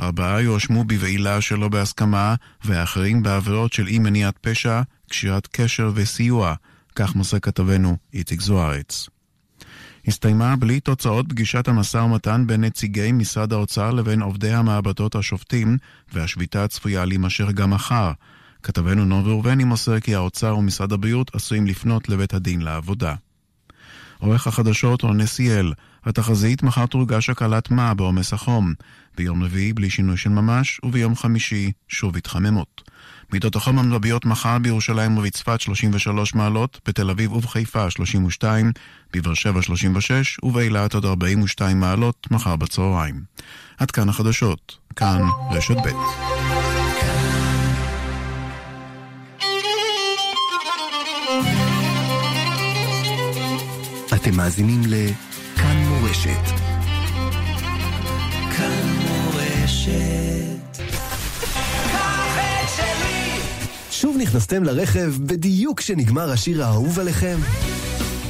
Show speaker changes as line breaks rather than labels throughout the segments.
ארבעה יואשמו בבעילה שלא בהסכמה, ואחרים בעבירות של אי מניעת פשע, קשירת קשר וסיוע, כך מוסר כתבנו איציק זוארץ. הסתיימה בלי תוצאות פגישת המשא ומתן בין נציגי משרד האוצר לבין עובדי המעבדות השופטים, והשביתה צפויה להימשך גם מחר. כתבנו נובי ראובני מוסר כי האוצר ומשרד הבריאות עשויים לפנות לבית הדין לעבודה. עורך החדשות רון נסיאל, התחזית מחר תורגש הקלת מה בעומס החום. ביום רביעי בלי שינוי של ממש, וביום חמישי שוב התחממות. מידות החום המרביות מחר בירושלים ובצפת 33 מעלות, בתל אביב ובחיפה 32, בבאר שבע 36 ובאילת עוד 42 מעלות מחר בצהריים. עד כאן החדשות, כאן רשת ב'.
אתם מאזינים לכאן מורשת. מורשת. שוב נכנסתם לרכב בדיוק כשנגמר השיר האהוב עליכם?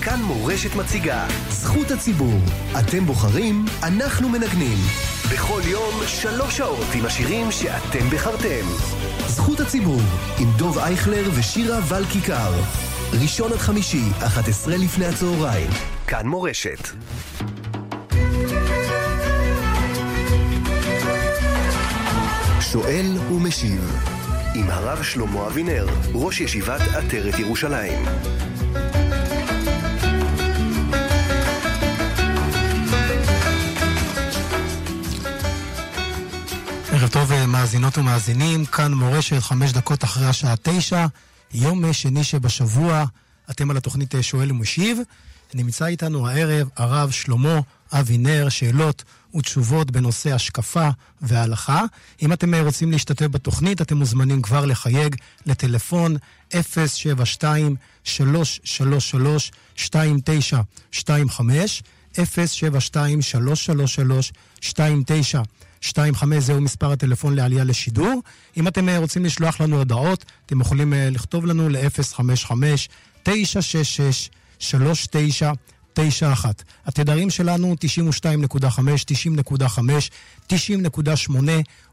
כאן מורשת מציגה, זכות הציבור. אתם בוחרים, אנחנו מנגנים. בכל יום שלוש שעות עם השירים שאתם בחרתם. זכות הציבור, עם דוב אייכלר ושירה ול כיכר. ראשון עד חמישי, 11 לפני הצהריים. כאן מורשת. שואל ומשיב עם הרב שלמה אבינר, ראש ישיבת עטרת ירושלים.
ערב טוב מאזינות ומאזינים, כאן מורשת חמש דקות אחרי השעה תשע, יום שני שבשבוע, אתם על התוכנית שואל ומשיב. נמצא איתנו הערב הרב שלמה אבינר, שאלות ותשובות בנושא השקפה והלכה. אם אתם רוצים להשתתף בתוכנית, אתם מוזמנים כבר לחייג לטלפון 072-333-2925, 072-333-2925, זהו מספר הטלפון לעלייה לשידור. אם אתם רוצים לשלוח לנו הודעות, אתם יכולים לכתוב לנו ל-055-966-39 91. התדרים שלנו 92.5, 90.5, 90.8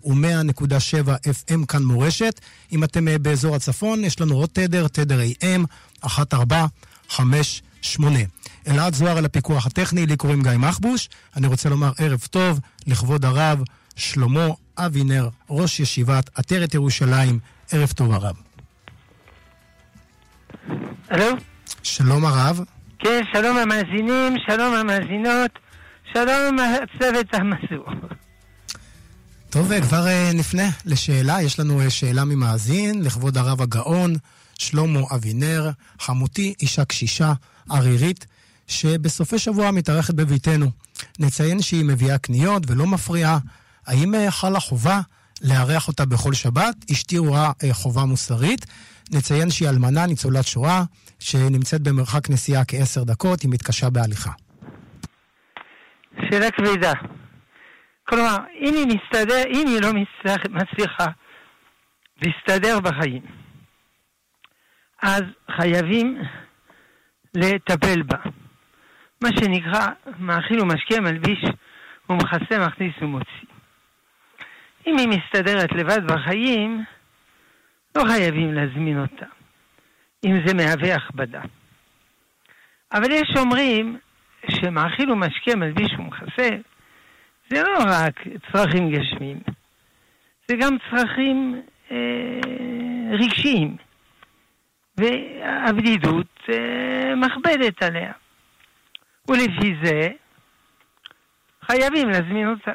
ו-100.7 FM כאן מורשת. אם אתם באזור הצפון, יש לנו עוד תדר, תדר AM, 1458. אלעד זוהר על הפיקוח הטכני, לי קוראים גיא מחבוש. אני רוצה לומר ערב טוב לכבוד הרב שלמה אבינר, ראש ישיבת עטרת ירושלים. ערב טוב הרב.
הלו?
שלום הרב.
כן, שלום המאזינים, שלום המאזינות, שלום הצוות המסור.
טוב, כבר נפנה לשאלה. יש לנו שאלה ממאזין, לכבוד הרב הגאון, שלמה אבינר, חמותי, אישה קשישה, ערירית, שבסופי שבוע מתארחת בביתנו. נציין שהיא מביאה קניות ולא מפריעה. האם חלה חובה לארח אותה בכל שבת? אשתי רואה חובה מוסרית. נציין שהיא אלמנה, ניצולת שואה, שנמצאת במרחק נסיעה כעשר דקות, היא מתקשה בהליכה.
שאלה כבדה. כלומר, אם היא מסתדר, אם היא לא מצליחה להסתדר בחיים, אז חייבים לטפל בה. מה שנקרא, מאכיל ומשקיע מלביש ומכסה מכניס ומוציא. אם היא מסתדרת לבד בחיים, לא חייבים להזמין אותה, אם זה מהווה הכבדה. אבל יש אומרים שמאכיל ומשקיע מלביש ומכסה, זה לא רק צרכים גשמיים, זה גם צרכים אה, רגשיים, והבדידות אה, מכבדת עליה. ולפי זה חייבים להזמין אותה.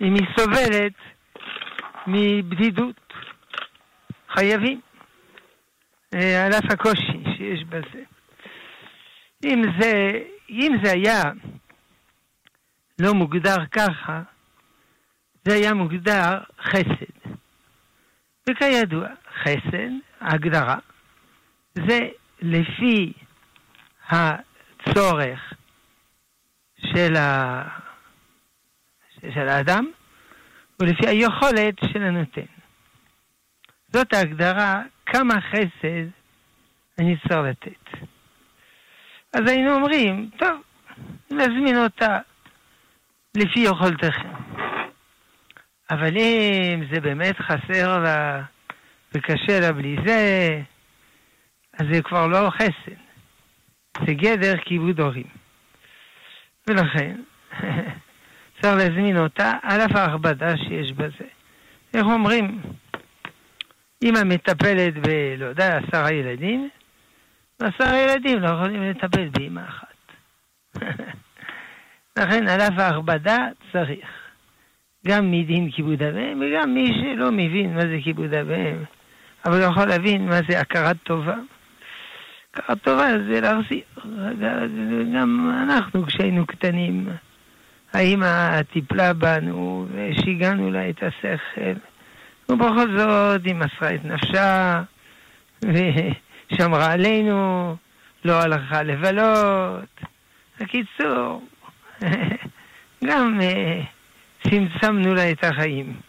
אם היא סובלת מבדידות. חייבים, על אף הקושי שיש בזה. אם זה, אם זה היה לא מוגדר ככה, זה היה מוגדר חסד. וכידוע, חסד, ההגדרה, זה לפי הצורך של, ה... של האדם ולפי היכולת של הנותן. זאת ההגדרה כמה חסד אני צריך לתת. אז היינו אומרים, טוב, נזמין אותה לפי יכולתכם. אבל אם זה באמת חסר לה וקשה לה בלי זה, אז זה כבר לא חסד. זה גדר כיבוד הורים. ולכן, צריך להזמין אותה על אף ההכבדה שיש בזה. איך אומרים? אמא מטפלת ב... לא יודע, עשרה ילדים, ועשרה ילדים לא יכולים לטפל באמא אחת. לכן על אף ההכבדה צריך. גם מדין כיבוד אביהם, וגם מי שלא מבין מה זה כיבוד אביהם, אבל הוא יכול להבין מה זה הכרת טובה. הכרת טובה זה להחזיר. גם אנחנו כשהיינו קטנים, האמא טיפלה בנו ושיגענו לה את השכל. ובכל זאת היא מסרה את נפשה ושמרה עלינו, לא הלכה לבלות. בקיצור, גם אה, צמצמנו לה את החיים.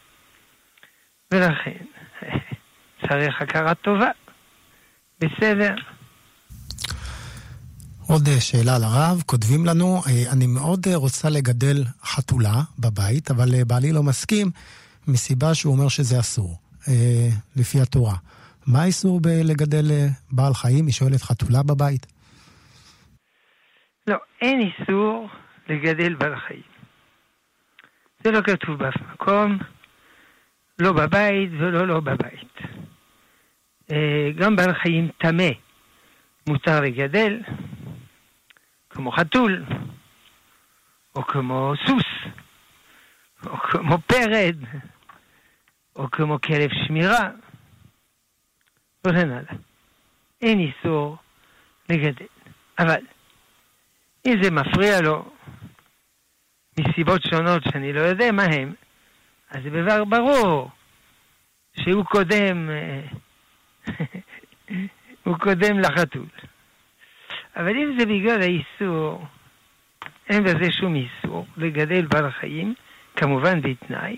ולכן, צריך הכרת טובה. בסדר.
עוד אה, שאלה לרב, כותבים לנו, אה, אני מאוד רוצה לגדל חתולה בבית, אבל בעלי לא מסכים מסיבה שהוא אומר שזה אסור, לפי התורה. מה האיסור בלגדל בעל חיים? היא שואלת חתולה בבית.
לא, אין איסור לגדל בעל חיים. זה לא כתוב באף מקום, לא בבית ולא לא בבית. אה, גם בעל חיים טמא מותר לגדל, כמו חתול, או כמו סוס, או כמו פרד, או כמו כלב שמירה, וכן הלאה. אין איסור לגדל. אבל אם זה מפריע לו מסיבות שונות שאני לא יודע מה הם, אז זה דבר ברור שהוא קודם, הוא קודם לחתול. אבל אם זה בגלל האיסור, אין בזה שום איסור לגדל בעל חיים, כמובן בתנאי,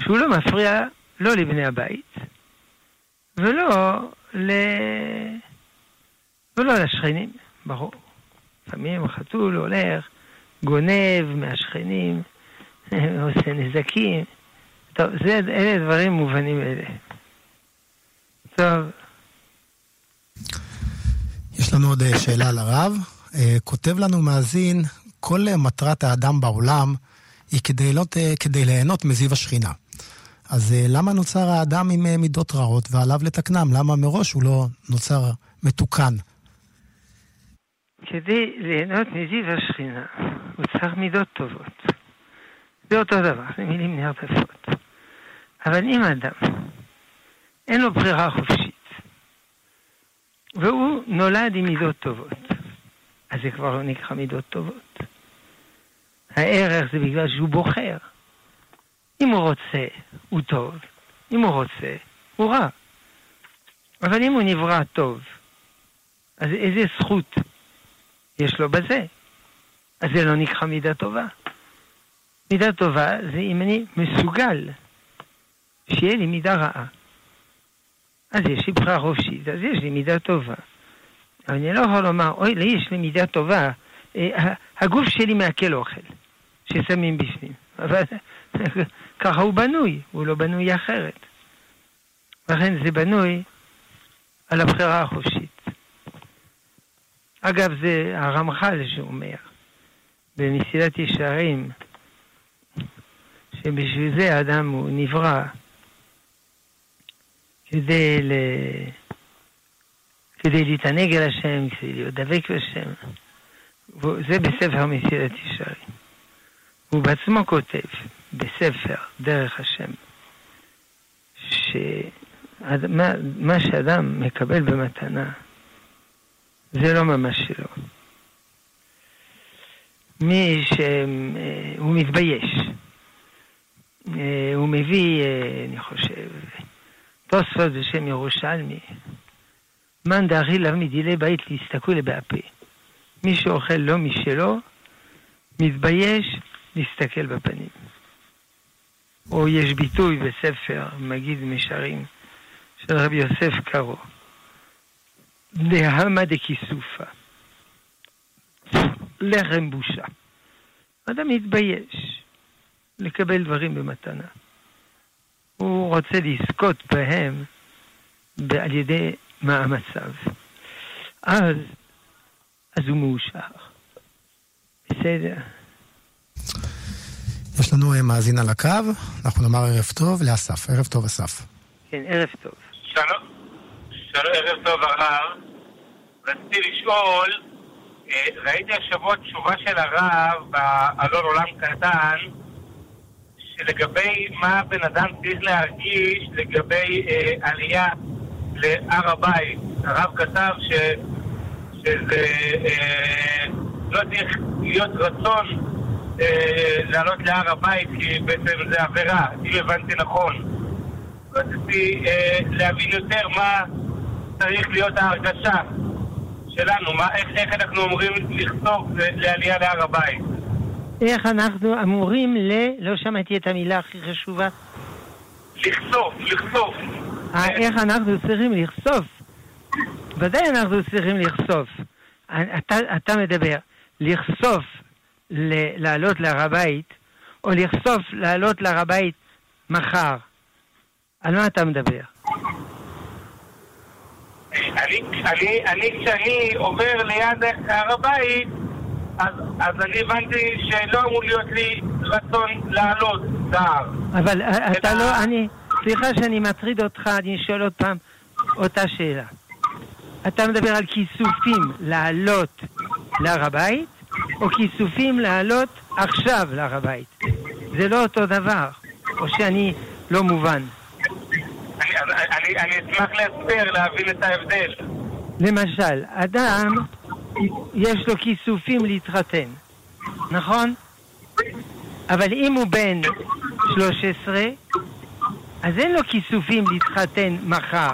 שהוא לא מפריע לא לבני הבית ולא, ל... ולא לשכנים, ברור. לפעמים חתול הולך, גונב מהשכנים, עושה נזקים. טוב, זה, אלה דברים מובנים אלה. טוב.
יש לנו עוד אה, שאלה לרב. אה, כותב לנו מאזין, כל מטרת האדם בעולם היא כדי, לא, כדי ליהנות מזיו השכינה. אז למה נוצר האדם עם מידות רעות ועליו לתקנם? למה מראש הוא לא נוצר מתוקן?
כדי ליהנות מזיו השכינה, הוא צריך מידות טובות. זה אותו דבר, זה מילים נרדפות. אבל אם אדם אין לו בחירה חופשית, והוא נולד עם מידות טובות, אז זה כבר לא נקרא מידות טובות. הערך זה בגלל שהוא בוחר. אם הוא רוצה, הוא טוב. אם הוא רוצה, הוא רע. אבל אם הוא נברא טוב, אז איזה זכות יש לו בזה. אז זה לא נקרא מידה טובה. מידה טובה זה אם אני מסוגל שיהיה לי מידה רעה. אז יש לי בחירה חופשית, אז יש לי מידה טובה. אבל אני לא יכול לומר, אוי, לי יש לי מידה טובה, אה, הגוף שלי מעכל אוכל ששמים בפנים. אבל ככה הוא בנוי, הוא לא בנוי אחרת. לכן זה בנוי על הבחירה החופשית. אגב, זה הרמח"ל שאומר, במסילת ישרים, שבשביל זה האדם הוא נברא, כדי, ל... כדי להתענג על השם, כדי להיות דבק בשם. זה בספר מסילת ישרים. הוא בעצמו כותב בספר דרך השם, שמה שאדם מקבל במתנה, זה לא ממש שלו. מי שהוא מתבייש. אה, הוא מביא, אה, אני חושב, תוספות בשם ירושלמי. מאן דאכיל לאו מדילי בית להסתכלו לבעפה. מי שאוכל לא משלו, מתבייש להסתכל בפנים. או יש ביטוי בספר מגיד משרים של רבי יוסף קארו. דהמה דכיסופה. לחם בושה. אדם מתבייש. לקבל דברים במתנה. הוא רוצה לזכות בהם על ידי מאמציו. אז, אז הוא מאושר. בסדר.
יש לנו אה, מאזין על הקו, אנחנו נאמר ערב טוב לאסף. ערב טוב, אסף.
כן, ערב טוב.
שלום, שלום, ערב טוב הרב. רציתי לשאול, אה, ראיתי השבוע תשובה של הרב בעלון עולם קטן, שלגבי מה בן אדם צריך להרגיש לגבי אה, עלייה להר הבית. הרב כתב ש, שזה אה, לא צריך להיות רצון לעלות להר הבית, כי בעצם זה עבירה, אם הבנתי נכון. רציתי אה, להבין יותר מה צריך להיות ההרגשה שלנו, מה, איך, איך אנחנו אמורים לחסוך לעלייה להר הבית.
איך אנחנו אמורים ל... לא שמעתי את המילה הכי חשובה.
לחשוף, לחשוף.
אה, איך אנחנו צריכים לחשוף? ודאי אנחנו צריכים לחשוף. אתה, אתה מדבר, לחשוף ל- לעלות להר הבית, או לחשוף לעלות להר הבית מחר. על מה אתה מדבר?
אני, אני, אני כשאני עובר ליד הר הבית, אז, אז אני הבנתי שלא אמור להיות לי רצון לעלות להר.
אבל אה, אתה לא, אני, סליחה שאני מטריד אותך, אני שואל עוד פעם אותה שאלה. אתה מדבר על כיסופים לעלות להר הבית, או כיסופים לעלות עכשיו להר הבית? זה לא אותו דבר, או שאני לא מובן.
אני, אני, אני אשמח להסבר, להבין את ההבדל.
למשל, אדם, יש לו כיסופים להתחתן, נכון? אבל אם הוא בן 13, אז אין לו כיסופים להתחתן מחר.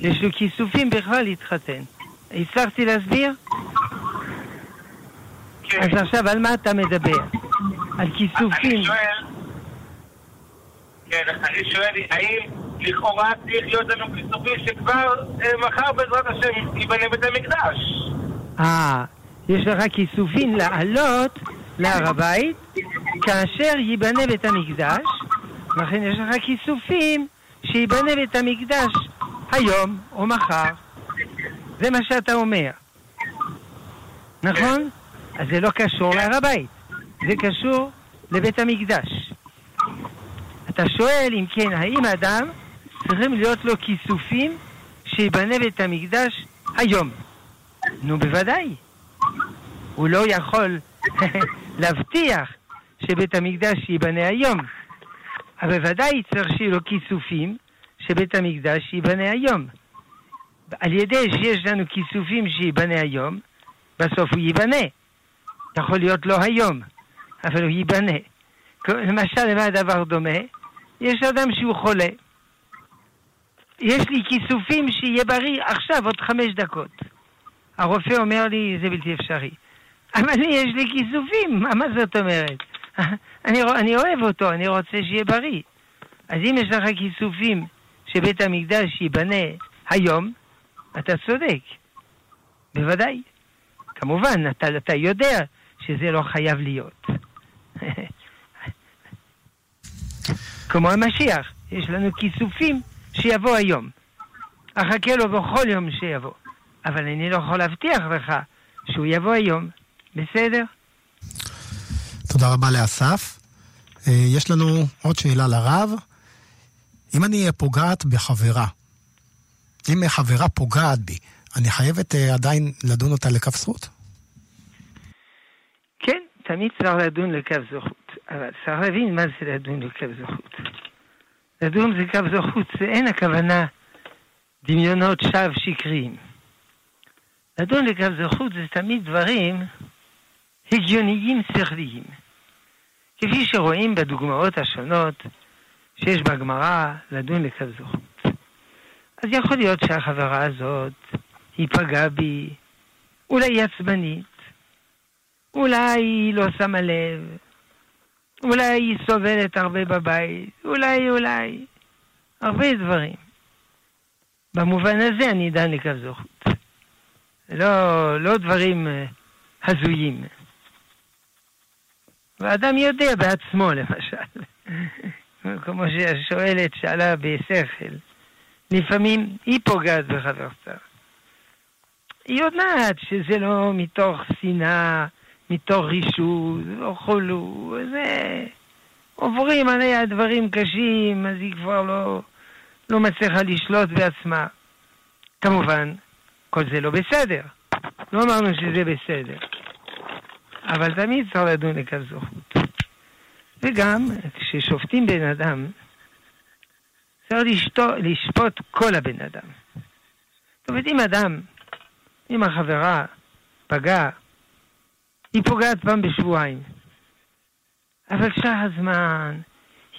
יש לו כיסופים בכלל להתחתן. הצלחתי להסביר?
כן.
אז עכשיו על מה אתה מדבר? על כיסופים.
אני שואל, כן, אני שואל, האם לכאורה צריך להיות לנו כיסופים שכבר אה, מחר בעזרת השם ייבנה בית המקדש?
אה, יש לך כיסופים לעלות להר הבית כאשר ייבנה בית המקדש, לכן יש לך כיסופים שייבנה בית המקדש היום או מחר. זה מה שאתה אומר. נכון? אז זה לא קשור להר הבית, זה קשור לבית המקדש. אתה שואל אם כן, האם אדם צריכים להיות לו כיסופים שיבנה בית המקדש היום? נו בוודאי. הוא לא יכול להבטיח שבית המקדש ייבנה היום. אבל בוודאי צריך שיהיו לו כיסופים שבית המקדש ייבנה היום. על ידי שיש לנו כיסופים שייבנה היום, בסוף הוא ייבנה. יכול להיות לא היום, אבל הוא ייבנה. למשל, למה הדבר דומה? יש אדם שהוא חולה. יש לי כיסופים שיהיה בריא עכשיו, עוד חמש דקות. הרופא אומר לי, זה בלתי אפשרי. אבל לי יש לי כיסופים, מה, מה זאת אומרת? אני, אני אוהב אותו, אני רוצה שיהיה בריא. אז אם יש לך כיסופים שבית המקדש ייבנה היום, אתה צודק. בוודאי. כמובן, אתה, אתה יודע שזה לא חייב להיות. כמו המשיח, יש לנו כיסופים שיבוא היום. אחכה לו בכל יום שיבוא. אבל אני לא יכול להבטיח לך שהוא יבוא היום. בסדר?
תודה רבה לאסף. אה, יש לנו עוד שאלה לרב. אם אני פוגעת בחברה, אם חברה פוגעת בי, אני חייבת אה, עדיין לדון אותה לכף זכות?
תמיד צריך לדון לכף זכות. אבל צריך להבין מה זה לדון לכף זכות. לדון זה כף זכות, זה אין הכוונה דמיונות שווא שקריים. לדון לכף זכות זה תמיד דברים הגיוניים שכליים. כפי שרואים בדוגמאות השונות שיש בגמרא לדון לכף זכות. אז יכול להיות שהחברה הזאת היא פגעה בי, אולי היא עצבנית, אולי היא לא שמה לב, אולי היא סובלת הרבה בבית, אולי, אולי, הרבה דברים. במובן הזה אני דן לכף זכות. לא, לא דברים הזויים. ואדם יודע בעצמו, למשל. כמו שהשואלת שאלה בשכל, לפעמים היא פוגעת בחברתה. היא יודעת שזה לא מתוך שנאה, מתוך רישות, או חולו, זה... עוברים עליה דברים קשים, אז היא כבר לא, לא מצליחה לשלוט בעצמה. כמובן, כל זה לא בסדר. לא אמרנו שזה בסדר. אבל תמיד צריך לדון לכף זכות. וגם, כששופטים בן אדם, צריך לשתו, לשפוט כל הבן אדם. זאת אומרת, אם אדם, אם החברה פגע, היא פוגעת פעם בשבועיים. אבל שאר הזמן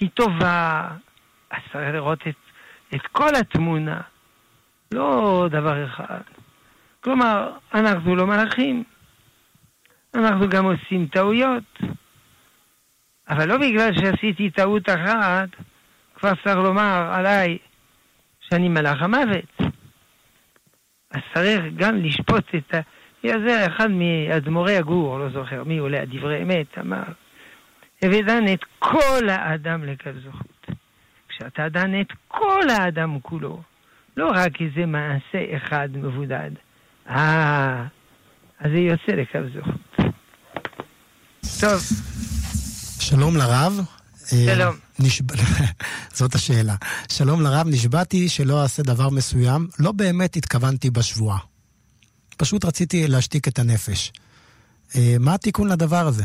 היא טובה, אז צריך לראות את, את כל התמונה, לא דבר אחד. כלומר, אנחנו לא מלאכים, אנחנו גם עושים טעויות. אבל לא בגלל שעשיתי טעות אחת, כבר צריך לומר עליי שאני מלאך המוות. אז צריך גם לשפוט את ה... זה אחד מאדמו"רי הגור, לא זוכר מי עולה דברי אמת, אמר, הביא דן את כל האדם לכף זכות. כשאתה דן את כל האדם כולו, לא רק איזה מעשה אחד מבודד. אה, אז זה יוצא לכף זכות. טוב.
שלום לרב.
שלום.
נשב... זאת השאלה. שלום לרב, נשבעתי שלא אעשה דבר מסוים, לא באמת התכוונתי בשבועה. פשוט רציתי להשתיק את הנפש. מה התיקון לדבר הזה?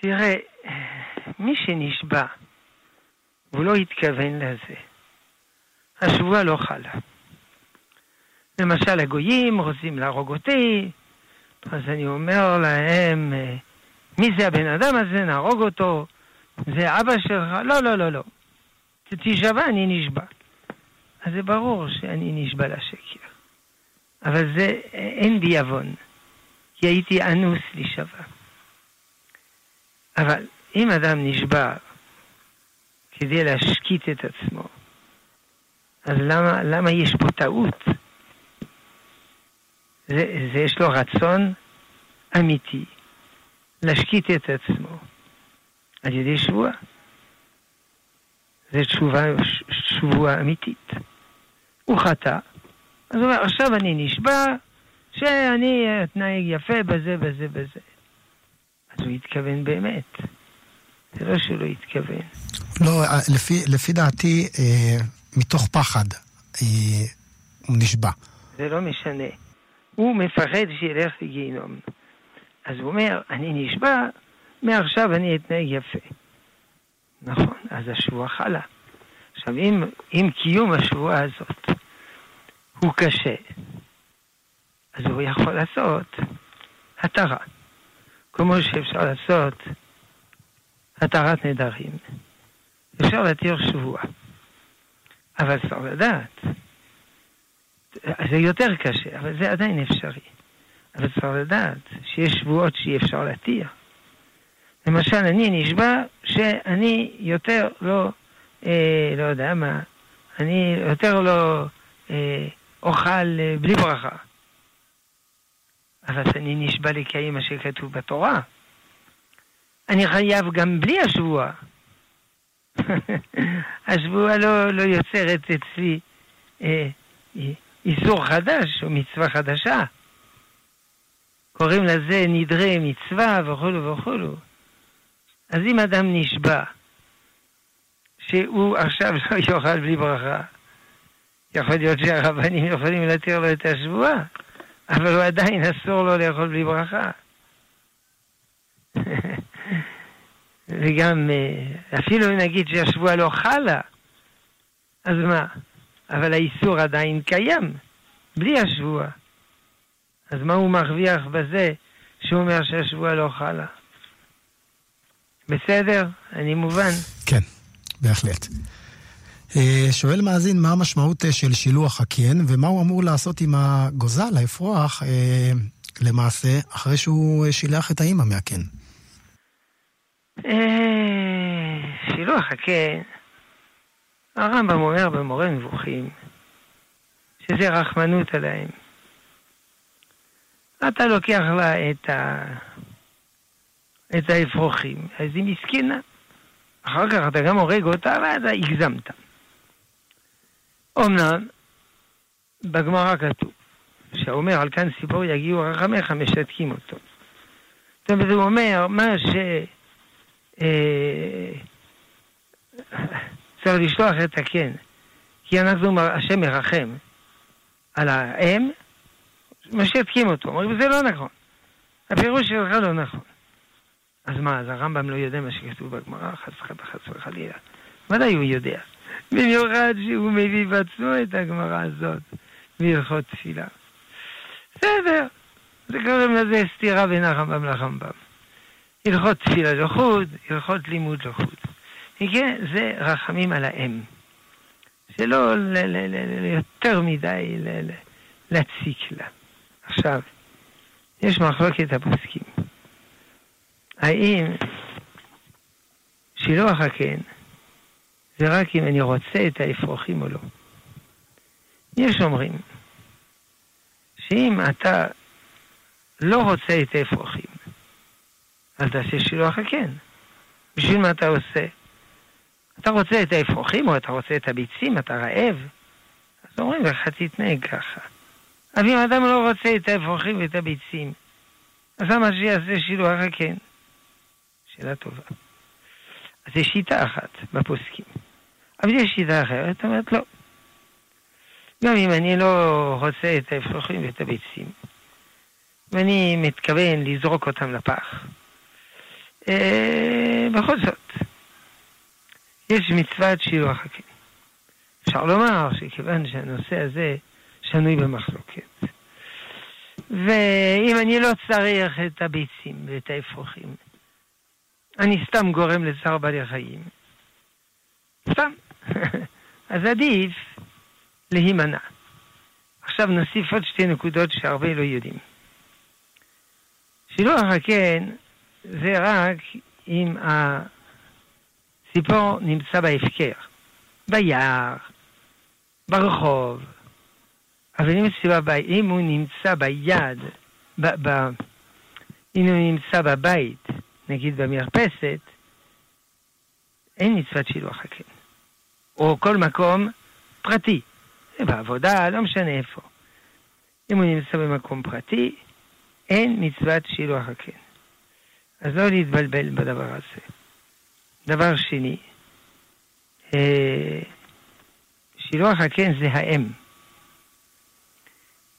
תראה, מי שנשבע והוא לא התכוון לזה, השבועה לא חלה. למשל, הגויים רוצים להרוג אותי, אז אני אומר להם, מי זה הבן אדם הזה? נהרוג אותו. זה אבא שלך? לא, לא, לא, לא. תשבע, אני נשבע. אז זה ברור שאני נשבע לשקר. אבל זה, אין בי עוון, כי הייתי אנוס להישבע. אבל אם אדם נשבע כדי להשקיט את עצמו, אז למה, למה יש פה טעות? זה, זה יש לו רצון אמיתי להשקיט את עצמו על ידי שבועה. זו תשובה, שבועה אמיתית. הוא חטא, אז הוא אומר, עכשיו אני נשבע שאני אתנהג יפה בזה, בזה, בזה. אז הוא התכוון באמת. זה לא שהוא לא התכוון.
לא, לפי, לפי דעתי, אה, מתוך פחד אה, הוא נשבע.
זה לא משנה. הוא מפחד שילך לגיהינום. אז הוא אומר, אני נשבע, מעכשיו אני אתנהג יפה. נכון, אז השבועה חלה. עכשיו, אם, אם קיום השבועה הזאת הוא קשה, אז הוא יכול לעשות התרה. כמו שאפשר לעשות התרת נדרים. אפשר להתיר שבועה. אבל צריך לדעת, זה יותר קשה, אבל זה עדיין אפשרי. אבל צריך לדעת שיש שבועות שאי אפשר להתיר. למשל, אני נשבע שאני יותר לא, אה, לא יודע מה, אני יותר לא אה, אוכל אה, בלי ברכה. אבל אני נשבע לקיים מה שכתוב בתורה. אני חייב גם בלי השבועה. השבועה לא, לא יוצרת אצלי אה, איסור חדש או מצווה חדשה. קוראים לזה נדרי מצווה וכולו וכולו. אז אם אדם נשבע שהוא עכשיו לא יאכל בלי ברכה, יכול להיות שהרבנים יכולים להתיר לו את השבועה, אבל הוא עדיין אסור לו לאכול בלי ברכה. וגם אה, אפילו אם נגיד שהשבועה לא חלה, אז מה? אבל האיסור עדיין קיים, בלי השבועה. אז מה הוא מרוויח בזה שהוא אומר שהשבועה לא חלה? בסדר? אני מובן.
כן, בהחלט. אה, שואל מאזין, מה המשמעות אה, של שילוח הקן, ומה הוא אמור לעשות עם הגוזל, האפרוח, למעשה, אחרי שהוא שילח את האימא מהקן?
שילוח הקן, הרמב"ם אומר במורה נבוכים, שזה רחמנות עליהם. אתה לוקח לה את, ה... את האפרוחים, אז היא מסכנה. אחר כך אתה גם הורג אותה, ואתה הגזמת. אמנם, בגמרא כתוב, שאומר על כאן ציפור יגיעו רחמך, משתקים אותו. זאת אומרת, הוא אומר, מה ש... אה, צריך לשלוח את הקן, כי אנחנו, השם מרחם על האם, משתקים אותו. אומרים, זה לא נכון. הפירוש שלך לא נכון. אז מה, אז הרמב"ם לא יודע מה שכתוב בגמרא? חס וחלילה. ודאי הוא יודע. במיוחד שהוא מביא בעצמו את הגמרא הזאת בהלכות תפילה. בסדר, זה קוראים לזה סתירה בין הרמב"ם לרמב"ם. הלכות תפילה לחוד, הלכות לימוד לחוד. כן, זה רחמים על האם. שלא יותר מדי להציק לה. עכשיו, יש מחלוקת הפוסקים. האם שילוח הקן זה רק אם אני רוצה את האפרוחים או לא. יש אומרים שאם אתה לא רוצה את האפרוחים, אז תעשה שילוח הקן. בשביל מה אתה עושה? אתה רוצה את האפרוחים או אתה רוצה את הביצים, אתה רעב? אז אומרים לך, תתנהג ככה. אבל אם אדם לא רוצה את האפרוחים ואת הביצים, אז למה שיעשה שילוח הקן? שאלה טובה. יש שיטה אחת בפוסקים. אבל יש שיטה אחרת, אומרת לא. גם אם אני לא רוצה את האפרוחים ואת הביצים, ואני מתכוון לזרוק אותם לפח, אה, בכל זאת, יש מצוות שילוח הקן. אפשר לומר שכיוון שהנושא הזה שנוי במחלוקת, ואם אני לא צריך את הביצים ואת האפרוחים, אני סתם גורם לצער בעלי חיים. סתם. אז עדיף להימנע. עכשיו נוסיף עוד שתי נקודות שהרבה לא יודעים. שילוח הקן זה רק אם הציפור נמצא בהפקר, ביער, ברחוב, אבל אם, הוא נמצא ביד, ב, ב, אם הוא נמצא בבית, נגיד במרפסת, אין מצוות שילוח הקן. או כל מקום פרטי, בעבודה, לא משנה איפה. אם הוא נמצא במקום פרטי, אין מצוות שילוח הקן. אז לא להתבלבל בדבר הזה. דבר שני, אה, שילוח הקן זה האם.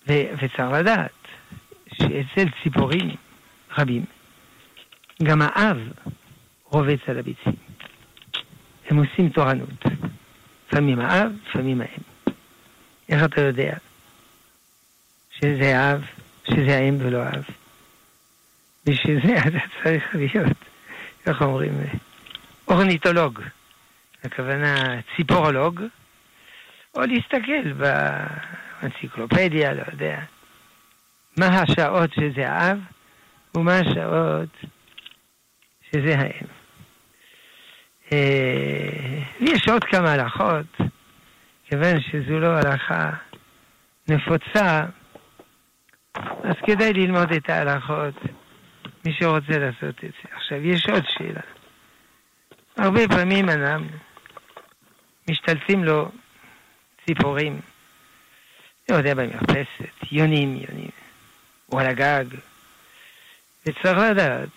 וצריך לדעת שאצל ציפורים רבים, גם האב רובץ על הביצים. הם עושים תורנות. לפעמים האב, לפעמים האם. איך אתה יודע שזה האב, שזה האם ולא האב? בשביל זה אתה צריך להיות, איך אומרים, אורניתולוג. הכוונה ציפורולוג, או להסתכל באנציקלופדיה, לא יודע, מה השעות שזה האב ומה השעות שזה האם. אה, יש עוד כמה הלכות, כיוון שזו לא הלכה נפוצה, אז כדאי ללמוד את ההלכות, מי שרוצה לעשות את זה. עכשיו, יש עוד שאלה. הרבה פעמים אדם משתלטים לו ציפורים, לא יודע, במרפסת, יונים, יונים, או על הגג, וצריך לדעת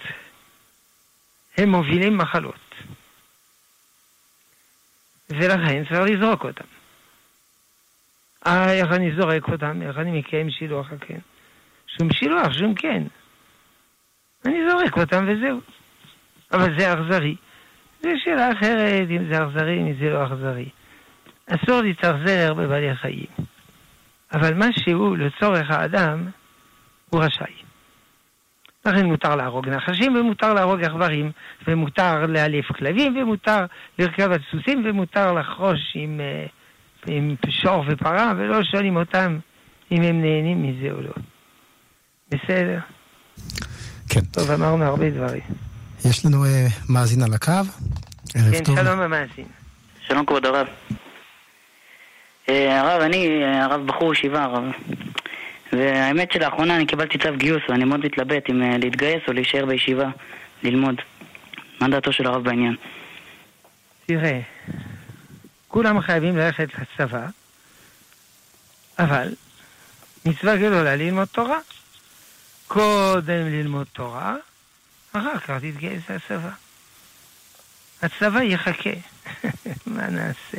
הם מובילים מחלות. ולכן צריך לזרוק אותם. אה, איך אני זורק אותם? איך אני מקיים שילוח הקן? שום שילוח, שום כן. אני זורק אותם וזהו. אבל זה אכזרי. זו שאלה אחרת, אם זה אכזרי, אם זה לא אכזרי. אסור להתאכזר בבעלי חיים. אבל מה שהוא לצורך האדם, הוא רשאי. לכן מותר להרוג נחשים, ומותר להרוג עכברים, ומותר לאלף כלבים, ומותר לרכב על סוסים, ומותר לחרוש עם, אה, עם שור ופרה, ולא שואלים אותם אם הם נהנים מזה או לא. בסדר?
כן.
טוב, אמרנו הרבה דברים.
יש לנו uh, מאזין על הקו.
ערב כן, טוב. שלום המאזין.
שלום כבוד הרב. Uh, הרב, אני הרב בחור ישיבה, הרב. והאמת שלאחרונה אני קיבלתי צו גיוס ואני מאוד מתלבט אם אה, להתגייס או להישאר בישיבה, ללמוד. מה דעתו של הרב בעניין?
תראה, כולם חייבים ללכת לצבא, אבל מצווה גדולה ללמוד תורה. קודם ללמוד תורה, אחר כך תתגייס לצבא. הצבא יחכה, מה נעשה?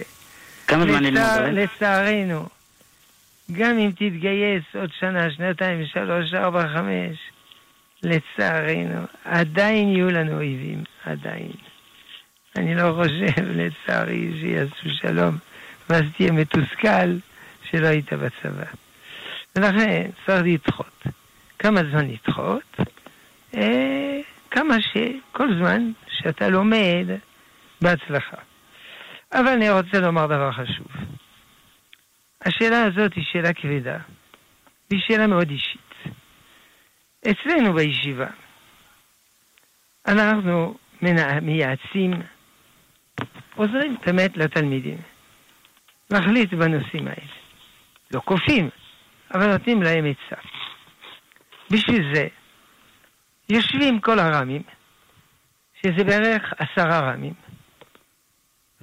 כמה זמן ללמוד?
לצערנו, גם אם תתגייס עוד שנה, שנתיים, שלוש, ארבע, חמש, לצערנו, עדיין יהיו לנו אויבים, עדיין. אני לא חושב, לצערי, שיעשו שלום, ואז תהיה מתוסכל שלא היית בצבא. ולכן צריך לדחות. כמה זמן לדחות? אה, כמה ש... כל זמן שאתה לומד בהצלחה. אבל אני רוצה לומר דבר חשוב. השאלה הזאת היא שאלה כבדה, והיא שאלה מאוד אישית. אצלנו בישיבה, אנחנו מייעצים, עוזרים באמת לתלמידים להחליט בנושאים האלה. לא כופים, אבל נותנים להם עצה. בשביל זה יושבים כל הרמים, שזה בערך עשרה רמים,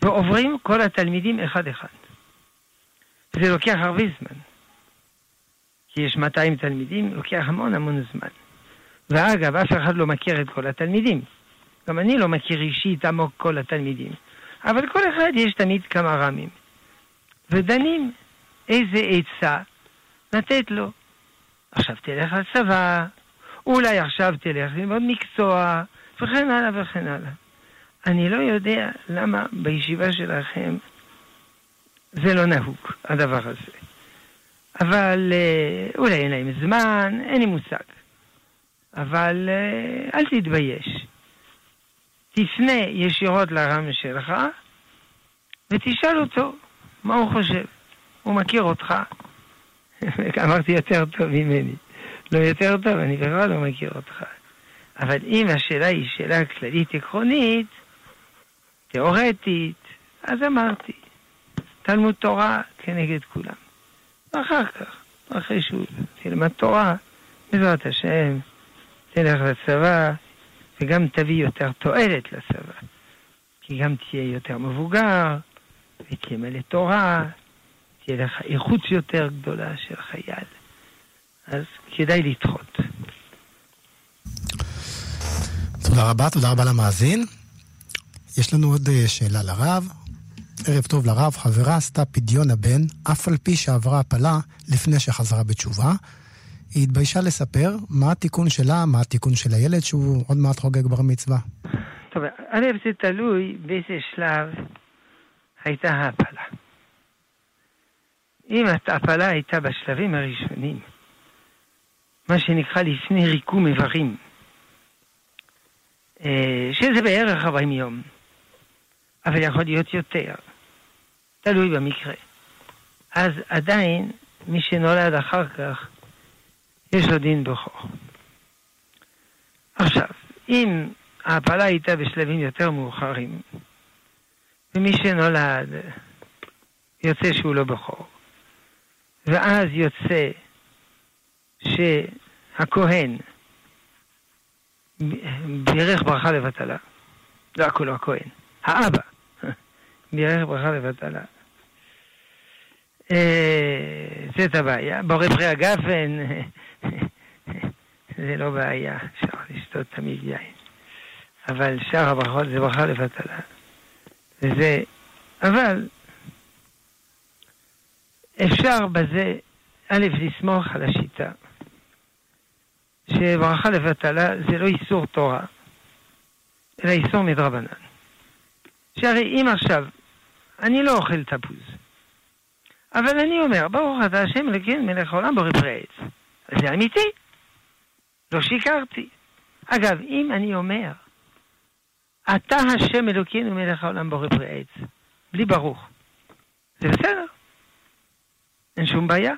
ועוברים כל התלמידים אחד-אחד. זה לוקח הרבה זמן. כי יש 200 תלמידים, לוקח המון המון זמן. ואגב, אף אחד לא מכיר את כל התלמידים. גם אני לא מכיר אישית עמוק כל התלמידים. אבל כל אחד יש תמיד כמה רמים. ודנים איזה עצה לתת לו. עכשיו תלך לצבא, אולי עכשיו תלך ללמוד מקצוע, וכן הלאה וכן הלאה. אני לא יודע למה בישיבה שלכם זה לא נהוג, הדבר הזה. אבל אה, אולי אין להם זמן, אין לי מושג. אבל אה, אל תתבייש. תפנה ישירות לרם שלך ותשאל אותו מה הוא חושב. הוא מכיר אותך. אמרתי יותר טוב ממני. לא יותר טוב, אני בכלל לא מכיר אותך. אבל אם השאלה היא שאלה כללית עקרונית, תיאורטית, אז אמרתי, תלמוד תורה כנגד כולם. ואחר כך, אחרי שהוא תלמד תורה, בעזרת השם, תלך לצבא, וגם תביא יותר תועלת לצבא. כי גם תהיה יותר מבוגר, ותהיה מלא תורה, תהיה לך איכות יותר גדולה של חייל. אז כדאי לדחות.
תודה רבה, תודה רבה למאזין. יש לנו עוד אה, שאלה לרב. ערב טוב לרב, חברה עשתה פדיון הבן, אף על פי שעברה הפלה לפני שחזרה בתשובה. היא התביישה לספר מה התיקון שלה, מה התיקון של הילד שהוא עוד מעט חוגג בר מצווה.
טוב, א', זה תלוי באיזה שלב הייתה ההפלה. אם ההפלה הייתה בשלבים הראשונים, מה שנקרא לפני ריקום איברים, אה, שזה בערך 40 יום, אבל יכול להיות יותר, תלוי במקרה. אז עדיין, מי שנולד אחר כך, יש לו דין בכור. עכשיו, אם ההפלה הייתה בשלבים יותר מאוחרים, ומי שנולד יוצא שהוא לא בכור, ואז יוצא שהכהן בירך ברכה לבטלה, לא הכולו הכהן, האבא ברכה לבטלה. אה, זאת הבעיה. בורא פרי הגפן, זה לא בעיה, אפשר לשתות תמיד יין. אבל שאר הברכות זה ברכה לבטלה. וזה, אבל אפשר בזה, א', לסמוך על השיטה, שברכה לבטלה זה לא איסור תורה, אלא איסור מדרבנן. שהרי אם עכשיו, אני לא אוכל תפוז, אבל אני אומר, ברוך אתה השם אלוקינו מלך העולם בורא פרי עץ. זה אמיתי, לא שיקרתי. אגב, אם אני אומר, אתה השם אלוקינו מלך העולם בורא פרי עץ, בלי ברוך, זה בסדר, אין שום בעיה.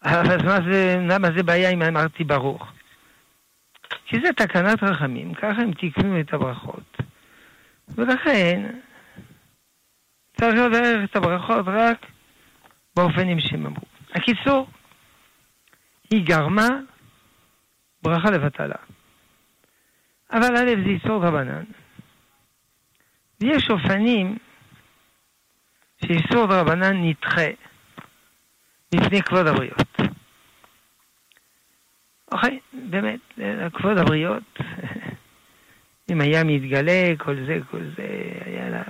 אז מה זה, למה זה בעיה אם אמרתי ברוך? כי זה תקנת רחמים, ככה הם תיקנו את הברכות. ולכן, צריך לברך את הברכות רק באופנים שהם אמרו. הקיצור, היא גרמה ברכה לבטלה. אבל א' זה איסור רבנן, ויש אופנים שאיסור דרבנן נדחה לפני כבוד הבריות. אוקיי, באמת, כבוד הבריות, אם היה מתגלה, כל זה, כל זה, היה לה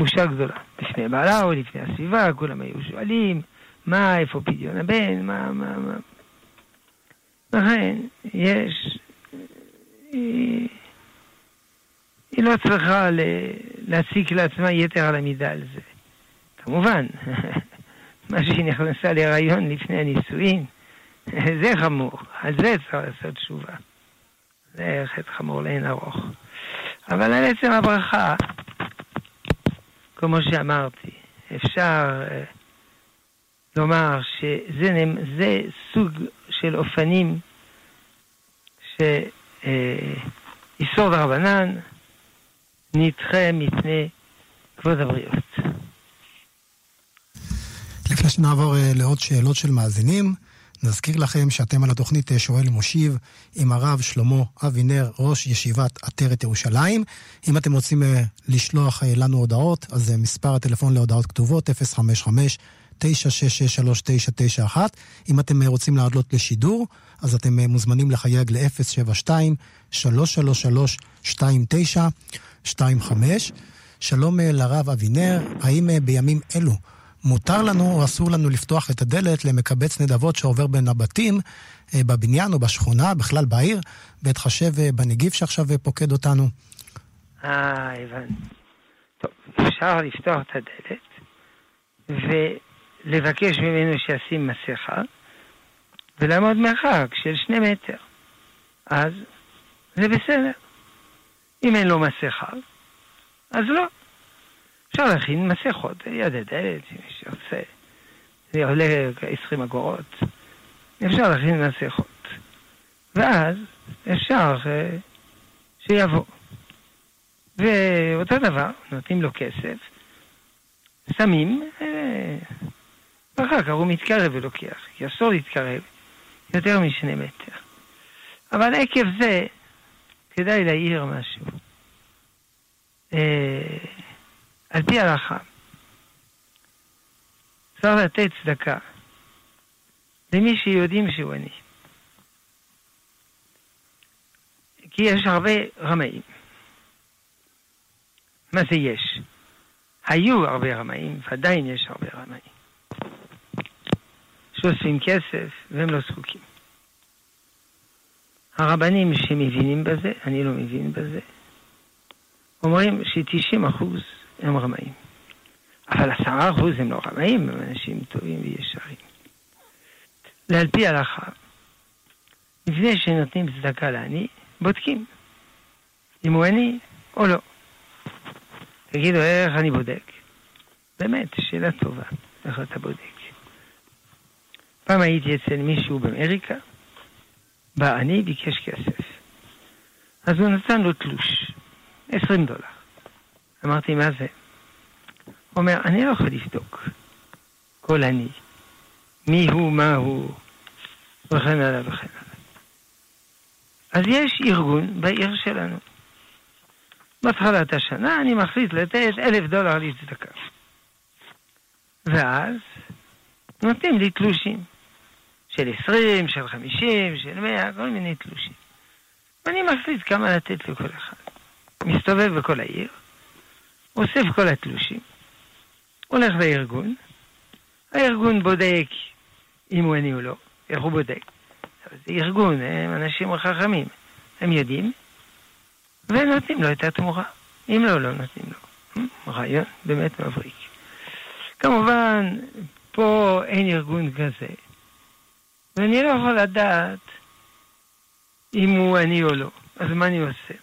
בושה גדולה. לפני בעלה או לפני הסביבה, כולם היו שואלים, מה, איפה פדיון הבן, מה, מה, מה. לכן, יש... היא, היא לא צריכה להציג לעצמה יתר על המידה על זה. כמובן, מה שהיא נכנסה להיריון לפני הנישואין, זה חמור, על זה צריך לעשות תשובה. זה חטא חמור לאין ארוך. אבל על עצם הברכה, כמו שאמרתי, אפשר uh, לומר שזה סוג של אופנים שאיסור uh, דרבנן נדחה מפני כבוד הבריות.
לפני שנעבור uh, לעוד שאלות של מאזינים, נזכיר לכם שאתם על התוכנית שואל ומושיב עם הרב שלמה אבינר, ראש ישיבת עטרת ירושלים. אם אתם רוצים אה, לשלוח אה, לנו הודעות, אז אה, מספר הטלפון להודעות כתובות 055 9663991. אם אתם רוצים לעלות לשידור, אז אתם מוזמנים לחייג ל-072-333-2925. שלום לרב אבינר, האם בימים אלו מותר לנו או אסור לנו לפתוח את הדלת למקבץ נדבות שעובר בין הבתים אה, בבניין או בשכונה, בכלל בעיר, בהתחשב אה, בנגיף שעכשיו אה, פוקד אותנו?
אה, הבנתי. טוב, אפשר לפתוח את הדלת ולבקש ממנו שישים מסכה ולעמוד מרחק של שני מטר. אז זה בסדר. אם אין לו מסכה, אז לא. אפשר להכין מסכות, יד הדלת. זה עולה 20 אגורות. אפשר להכין מסכות. ואז אפשר אה, שיבוא. ואותו דבר, נותנים לו כסף, שמים, אה, ואחר כך הוא מתקרב ולוקח, כי אסור להתקרב יותר משני מטר. אבל עקב זה, כדאי להעיר משהו. אה, על פי ההלכה, צריך לתת צדקה למי שיודעים שהוא עני. כי יש הרבה רמאים. מה זה יש? היו הרבה רמאים, ועדיין יש הרבה רמאים. שאוספים כסף והם לא זקוקים. הרבנים שמבינים בזה, אני לא מבין בזה, אומרים ש-90 אחוז הם רמאים. אבל עשרה אחוז הם לא רמאים, הם אנשים טובים וישרים. ועל פי ההלכה, לפני שנותנים צדקה לעני, בודקים אם הוא עני או לא. תגידו, איך אני בודק? באמת, שאלה טובה, איך אתה בודק? פעם הייתי אצל מישהו באמריקה, בא אני, ביקש כסף. אז הוא נתן לו תלוש, 20 דולר. אמרתי, מה זה? אומר, אני לא יכול לבדוק כל אני, מי הוא, מה הוא, וכן הלאה וכן הלאה. אז יש ארגון בעיר שלנו. בהתחלת השנה אני מחליט לתת אלף דולר לצדקה. ואז נותנים לי תלושים. של עשרים, של חמישים, של מאה, כל מיני תלושים. ואני מחליט כמה לתת לכל אחד. מסתובב בכל העיר, אוסף כל התלושים, הולך לארגון, הארגון בודק אם הוא עני או לא, איך הוא בודק? זה ארגון, הם אנשים חכמים, הם יודעים, ונותנים לו את התמורה. אם לא, לא נותנים לו. רעיון באמת מבריק. כמובן, פה אין ארגון כזה, ואני לא יכול לדעת אם הוא עני או לא, אז מה אני עושה?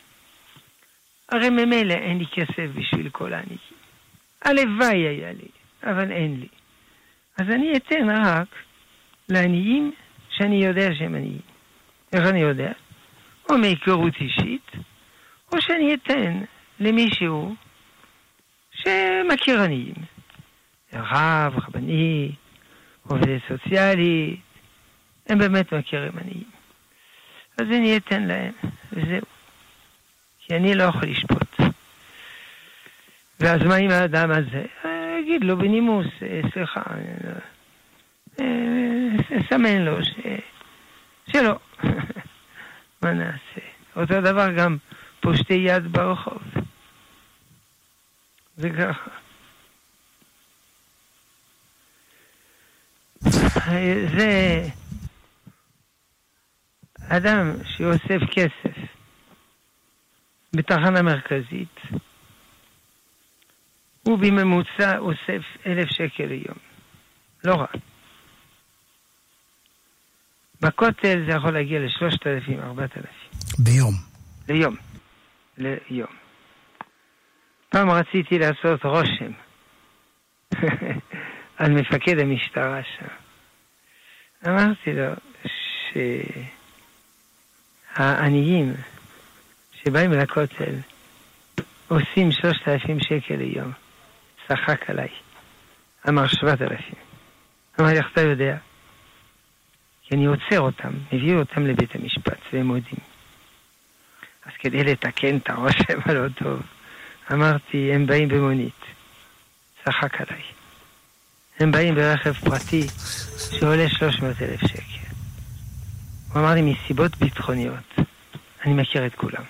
הרי ממילא אין לי כסף בשביל כל העניים. הלוואי היה לי, אבל אין לי. אז אני אתן רק לעניים שאני יודע שהם עניים. איך אני יודע? או מהיכרות אישית, או שאני אתן למישהו שמכיר עניים. רב, רבני, עובדת סוציאלית, הם באמת מכירים עניים. אז אני אתן להם, וזהו. כי אני לא יכול לשפוט. ואז מה עם האדם הזה? אה, יגיד לו בנימוס, אה, סליחה, סמן לו ש... שלא. מה נעשה? אותו דבר גם פושטי יד ברחוב. זה ככה. זה אדם שאוסף כסף בתחנה מרכזית, הוא בממוצע אוסף אלף שקל ליום. לא רע. בכותל זה יכול להגיע לשלושת אלפים, ארבעת אלפים.
ביום.
ליום. ליום. פעם רציתי לעשות רושם על מפקד המשטרה שם. אמרתי לו שהעניים שבאים לכותל עושים שלושת אלפים שקל ליום. צחק עליי. אמר שבעת אלפים. אמר לי, איך אתה יודע? כי אני עוצר אותם, מביא אותם לבית המשפט, והם מודים. אז כדי לתקן את הרושם הלא טוב, אמרתי, הם באים במונית. צחק עליי. הם באים ברכב פרטי שעולה 300 אלף שקל. הוא אמר לי, מסיבות ביטחוניות, אני מכיר את כולם.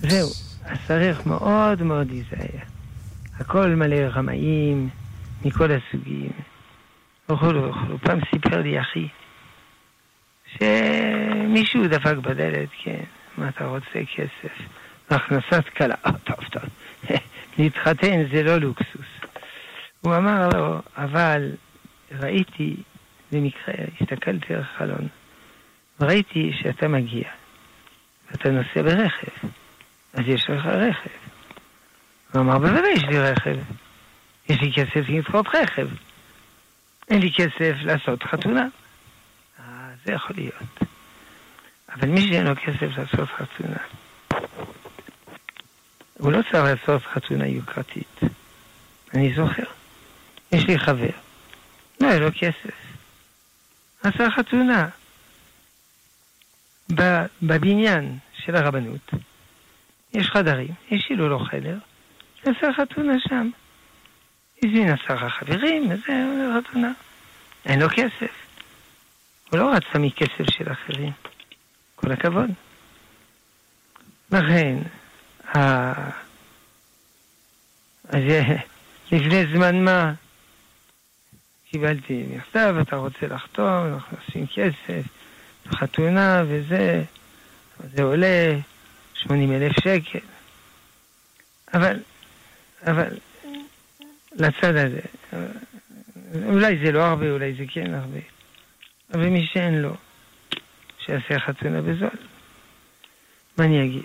זהו, אז צריך מאוד מאוד להיזהר. הכל מלא רמאים מכל הסוגים, וכולו וכולו. פעם סיפר לי אחי שמישהו דפק בדלת, כן, מה אתה רוצה כסף? הכנסת כלה, טוב, טוב, להתחתן זה לא לוקסוס. הוא אמר לו, אבל ראיתי, במקרה, הסתכלתי על החלון, וראיתי שאתה מגיע, ואתה נוסע ברכב, אז יש לך רכב. הוא אמר, בוודאי יש לי רכב. יש לי כסף לדחות רכב. אין לי כסף לעשות חתונה. אה, זה יכול להיות. אבל מי שאין לו כסף לעשות חתונה, הוא לא צריך לעשות חתונה יוקרתית. אני זוכר. יש לי חבר, לא היה לו כסף. עשה חתונה בבניין של הרבנות. יש חדרים, השאילו לו חדר, עשה חתונה שם. הזמין עשרה חברים, וזה חתונה. אין לו כסף. הוא לא רצה מכסף של אחרים. כל הכבוד. לכן, אז לפני זמן מה קיבלתי מכתב, אתה רוצה לחתום, אנחנו עושים כסף, חתונה וזה, זה עולה 80 אלף שקל. אבל, אבל, לצד הזה, אולי זה לא הרבה, אולי זה כן הרבה. אבל מי שאין לו, שיעשה חתונה בזול. מה אני אגיד?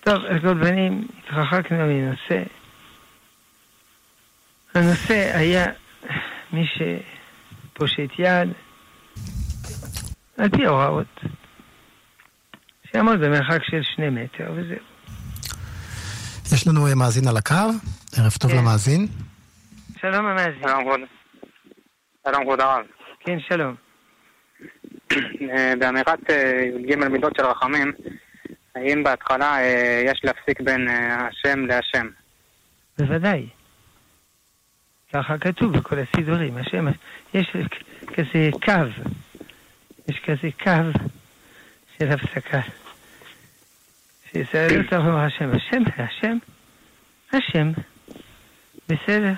טוב, על כל פנים, התרחקנו מנושא. הנושא היה מי שפושט יד, על פי ההוראות, שיעמוד במרחק של שני מטר וזהו.
יש לנו אה, מאזין על הקו, ערב טוב
כן.
למאזין.
שלום המאזין.
שלום כבוד. שלום כבוד הרב.
כן, שלום.
אה, באמירת אה, י"ג מידות של רחמים, האם בהתחלה אה, יש להפסיק בין אה, השם להשם?
בוודאי. ככה כתוב בכל הסידורים. השם, יש כזה קו. יש כזה קו של הפסקה. לא צריך לומר השם. השם, השם, השם. בסדר,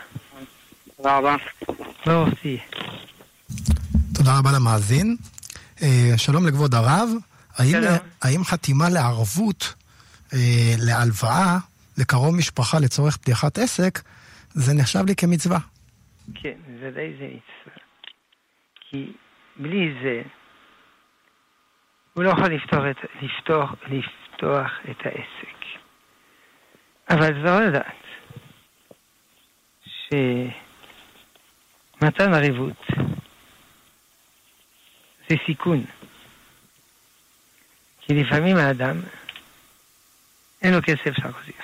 תודה רבה.
תהיה.
תודה רבה למאזין. אה, שלום לכבוד הרב. האם. האם חתימה לערבות, אה, להלוואה, לקרוב משפחה לצורך פתיחת עסק, זה נחשב לי כמצווה?
כן, בוודאי זה מצווה. כי בלי זה, הוא לא יכול לפתוח את, לפתוח, לפתוח את העסק. אבל זו לדעת שמתן ערבות זה סיכון. כי לפעמים האדם אין לו כסף להחזיר.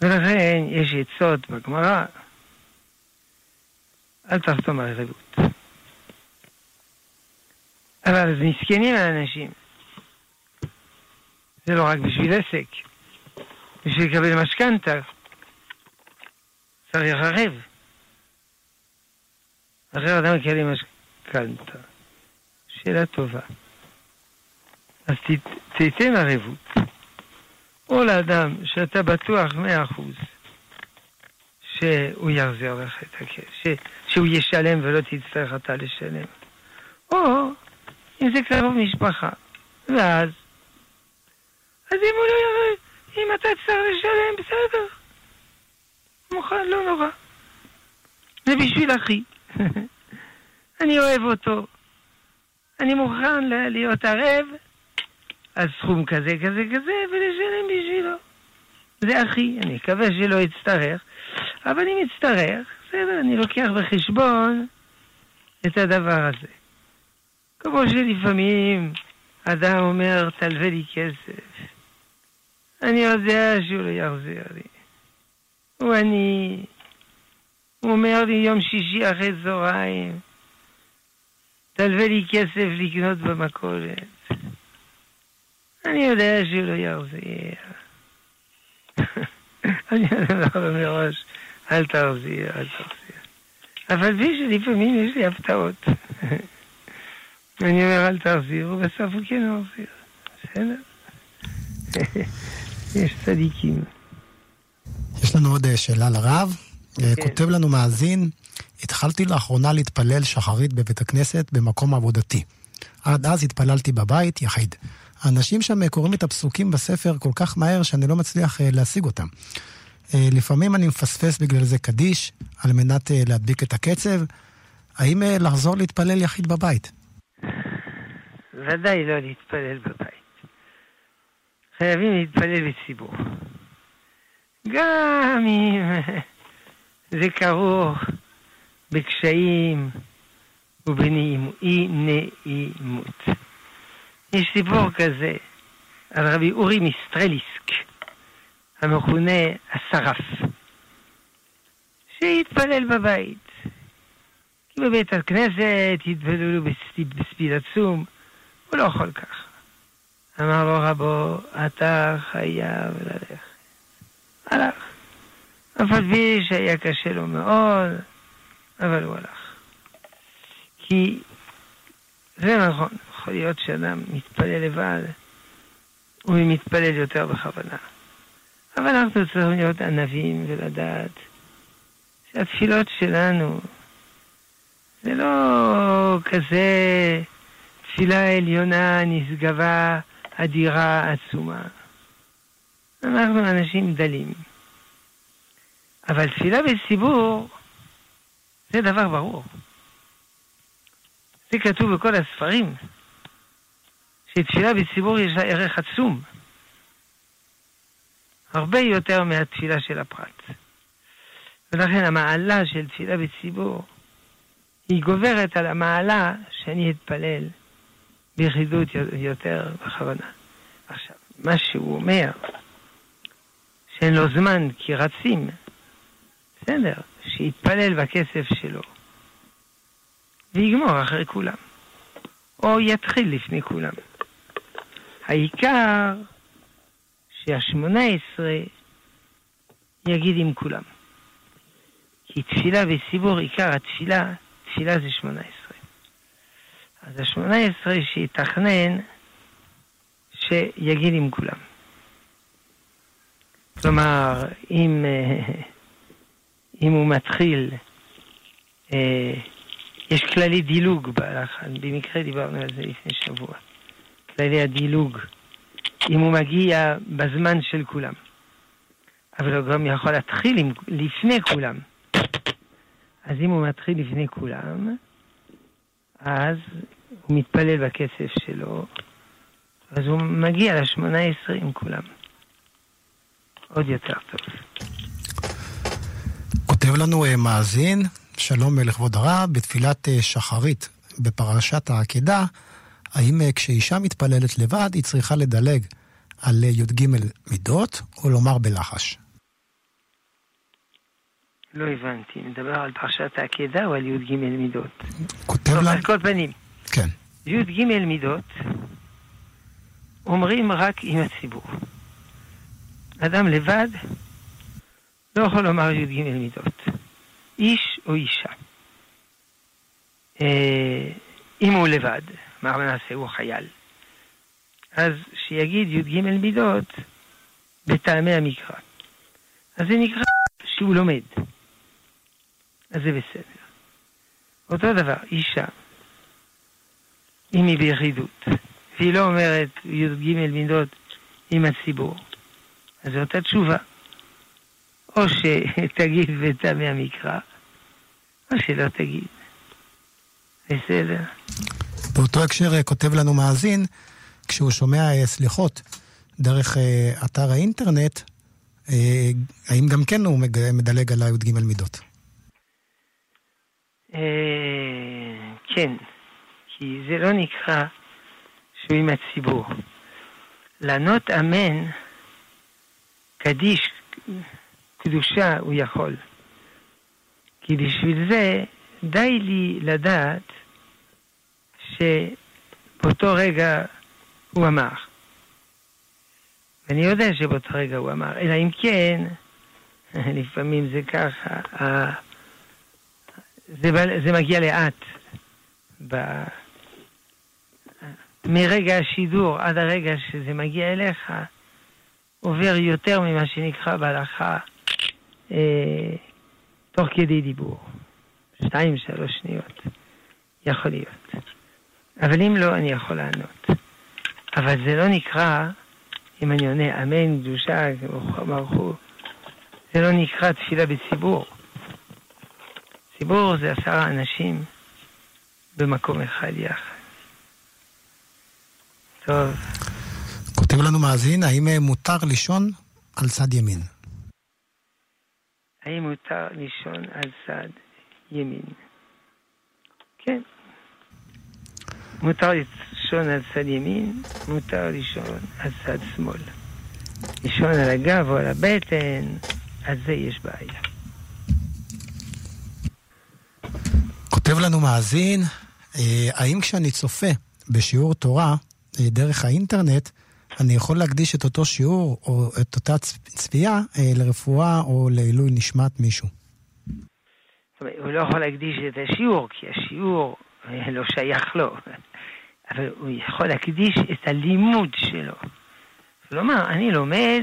ולכן יש עצות בגמרא, אל תחתום על ערבות. אבל אז מסכנים האנשים. זה לא רק בשביל עסק. בשביל לקבל משכנתה צריך ערב. אחרי אדם מקבל משכנתה. שאלה טובה. אז תיתן ערבות. או לאדם שאתה בטוח מאה אחוז שהוא יחזיר לך את הכסף, שהוא ישלם ולא תצטרך אתה לשלם. או אם זה קרוב משפחה, ואז, אז אם הוא לא ירד, אם אתה צריך לשלם, בסדר. מוכן, לא נורא. זה בשביל אחי. אני אוהב אותו. אני מוכן להיות ערב על סכום כזה, כזה, כזה, ולשלם בשבילו. זה אחי, אני מקווה שלא יצטרך, אבל אם יצטרך, בסדר, אני לוקח בחשבון את הדבר הזה. כמו שלפעמים אדם אומר, תלווה לי כסף. אני יודע שהוא לא יחזיר לי. הוא אני. הוא אומר לי יום שישי אחרי צהריים, תלווה לי כסף לקנות במכולת. אני יודע שהוא לא יחזיר. אני אומר מראש, אל תחזיר, אל תחזיר. אבל בלי שלפעמים יש לי הפתעות. אני אומר, אל תחזיר, ובסוף הוא כן מחזיר. בסדר? יש צדיקים.
יש לנו עוד אה, שאלה לרב.
כן.
כותב לנו מאזין, התחלתי לאחרונה להתפלל שחרית בבית הכנסת במקום עבודתי. עד אז התפללתי בבית יחיד. האנשים שם קוראים את הפסוקים בספר כל כך מהר שאני לא מצליח אה, להשיג אותם. לפעמים אני מפספס בגלל זה קדיש, על מנת להדביק את הקצב. האם לחזור להתפלל יחיד בבית?
ודאי לא להתפלל בבית. חייבים להתפלל בציבור. גם אם זה כרוך בקשיים ובאי-נעימות. יש סיפור כזה על רבי אורי מיסטרליסק, המכונה השרף, שהתפלל בבית. כי בבית הכנסת התפללו בספיד עצום, הוא לא יכול ככה. אמר לו רבו, אתה חייב ללכת. הלך. אף על פי שהיה קשה לו מאוד, אבל הוא הלך. כי זה נכון, יכול להיות שאדם מתפלל לבד, הוא מתפלל יותר בכוונה. אבל אנחנו צריכים להיות ענבים ולדעת שהתפילות שלנו זה לא כזה תפילה עליונה, נשגבה, אדירה, עצומה. אנחנו אנשים דלים. אבל תפילה בציבור זה דבר ברור. זה כתוב בכל הספרים, שתפילה בציבור יש לה ערך עצום. הרבה יותר מהתפילה של הפרט. ולכן המעלה של תפילה בציבור היא גוברת על המעלה שאני אתפלל ביחידות יותר בכוונה. עכשיו, מה שהוא אומר, שאין לו זמן כי רצים, בסדר, שיתפלל בכסף שלו ויגמור אחרי כולם, או יתחיל לפני כולם. העיקר שהשמונה עשרה יגיד עם כולם. כי תפילה וציבור, עיקר התפילה, תפילה זה שמונה עשרה. אז השמונה עשרה שיתכנן שיגיד עם כולם. כלומר, אם, אה, אם הוא מתחיל, אה, יש כללי דילוג בהלכה, במקרה דיברנו על זה לפני שבוע. כללי הדילוג, אם הוא מגיע בזמן של כולם. אבל הוא גם יכול להתחיל עם, לפני כולם. אז אם הוא מתחיל לפני כולם, אז הוא מתפלל בכסף שלו, אז הוא מגיע לשמונה עשרה עם כולם. עוד יותר טוב.
כותב לנו אה, מאזין, שלום אה, לכבוד הרב, בתפילת אה, שחרית בפרשת העקדה, האם כשאישה מתפללת לבד, היא צריכה לדלג על י"ג מידות, או לומר בלחש?
לא הבנתי, מדבר על פרשת העקדה או על י"ג מידות? טוב. על כל פנים,
כן.
י"ג מידות אומרים רק עם הציבור. אדם לבד לא יכול לומר י"ג מידות. איש או אישה. אה, אם הוא לבד, מה נעשה? הוא חייל. אז שיגיד י"ג מידות בטעמי המקרא. אז זה נקרא שהוא לומד. אז זה בסדר. אותו דבר, אישה, אם היא ביחידות, והיא לא אומרת י"ג מידות עם הציבור, אז זו אותה תשובה. או שתגיד בטעמי המקרא, או שלא תגיד. בסדר.
באותו הקשר אה, כותב לנו מאזין, כשהוא שומע אה, סליחות דרך אה, אתר האינטרנט, האם גם כן הוא מדלג על הי"ג מידות?
כן, כי זה לא נקרא שהוא עם הציבור. לענות אמן, קדיש, קדושה, הוא יכול. כי בשביל זה די לי לדעת שבאותו רגע הוא אמר. ואני יודע שבאותו רגע הוא אמר, אלא אם כן, לפעמים זה ככה, זה, זה מגיע לאט. ב... מרגע השידור עד הרגע שזה מגיע אליך, עובר יותר ממה שנקרא בהלכה אה, תוך כדי דיבור. שתיים, שלוש שניות. יכול להיות. אבל אם לא, אני יכול לענות. אבל זה לא נקרא, אם אני עונה אמן, קדושה, ברוך הוא, זה לא נקרא תפילה בציבור. ציבור זה עשרה אנשים במקום אחד יחד. טוב.
כותב לנו מאזין, האם מותר לישון על צד ימין?
האם מותר לישון על צד ימין? כן. מותר לישון על צד ימין, מותר לישון על צד שמאל. לישון על הגב או על הבטן, על זה יש בעיה.
כותב לנו מאזין, אה, האם כשאני צופה בשיעור תורה אה, דרך האינטרנט, אני יכול להקדיש את אותו שיעור או את אותה צפייה אה, לרפואה או לעילוי נשמת מישהו?
הוא לא יכול להקדיש את השיעור, כי השיעור לא שייך לו. אבל הוא יכול להקדיש את הלימוד שלו. כלומר, אני לומד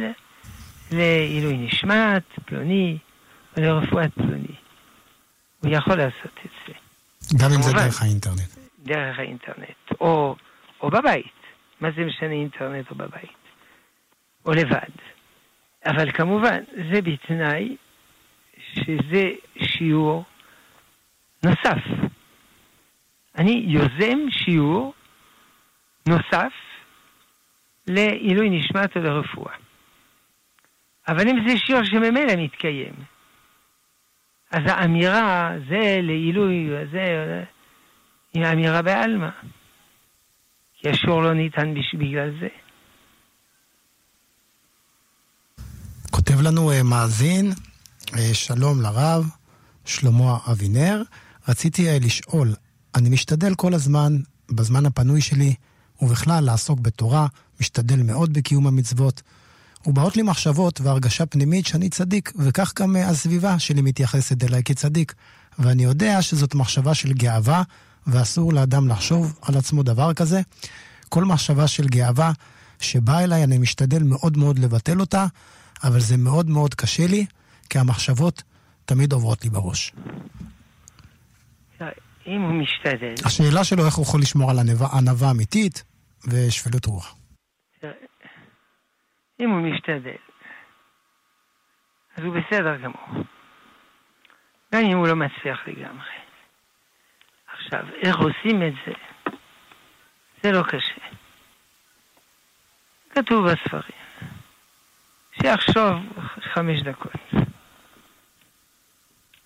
לעילוי נשמת פלוני או לרפואת פלוני. הוא יכול לעשות את זה.
גם אם זה דרך האינטרנט.
דרך האינטרנט, או, או בבית. מה זה משנה אינטרנט או בבית? או לבד. אבל כמובן, זה בתנאי שזה שיעור נוסף. אני יוזם שיעור נוסף לעילוי נשמת או לרפואה. אבל אם זה שיעור שממילא מתקיים, אז האמירה זה לעילוי, זה, היא אמירה בעלמא. כי השיעור לא ניתן בגלל זה.
כותב לנו uh, מאזין, uh, שלום לרב, שלמה אבינר. רציתי uh, לשאול, אני משתדל כל הזמן, בזמן הפנוי שלי, ובכלל לעסוק בתורה, משתדל מאוד בקיום המצוות, ובאות לי מחשבות והרגשה פנימית שאני צדיק, וכך גם uh, הסביבה שלי מתייחסת אליי כצדיק. ואני יודע שזאת מחשבה של גאווה, ואסור לאדם לחשוב על עצמו דבר כזה. כל מחשבה של גאווה שבאה אליי, אני משתדל מאוד מאוד לבטל אותה, אבל זה מאוד מאוד קשה לי, כי המחשבות תמיד עוברות לי בראש.
אם הוא משתדל...
השאלה שלו איך הוא יכול לשמור על ענווה אמיתית ושפלות רוח.
אם הוא משתדל, אז הוא בסדר גמור. גם אם הוא לא מצליח לגמרי. עכשיו, איך עושים את זה? זה לא קשה. כתוב בספרים. שיחשוב חמש דקות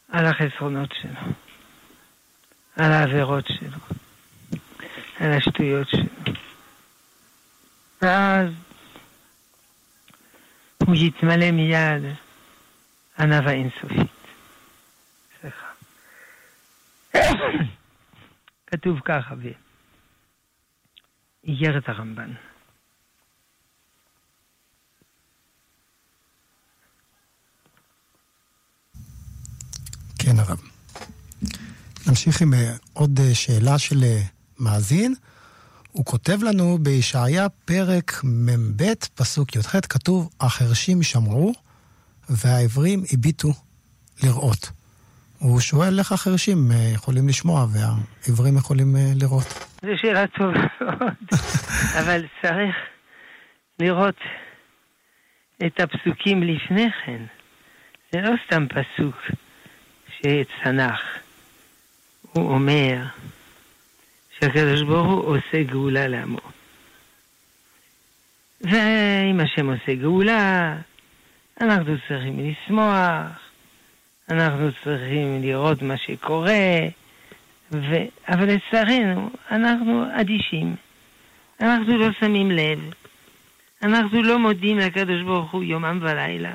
על החסרונות שלו, על העבירות שלו, על השטויות שלו. ואז הוא יתמלא מיד עניו האינסופית. סליחה. כתוב ככה באיגרת הרמב"ן.
כן, הרב. נמשיך עם אה, עוד אה, שאלה של אה, מאזין. הוא כותב לנו בישעיה פרק מ"ב, פסוק י"ח, כתוב, החרשים שמעו והעברים הביטו לראות. הוא שואל איך החרשים יכולים לשמוע והעברים יכולים לראות.
זו שאלה טובה מאוד, אבל צריך לראות את הפסוקים לפני כן. זה לא סתם פסוק שצנח. הוא אומר שהקדוש ברוך הוא עושה גאולה לעמו. ואם השם עושה גאולה, אנחנו צריכים לשמוח, אנחנו צריכים לראות מה שקורה, ו... אבל לצערנו, אנחנו אדישים. אנחנו לא שמים לב. אנחנו לא מודים לקדוש ברוך הוא יומם ולילה.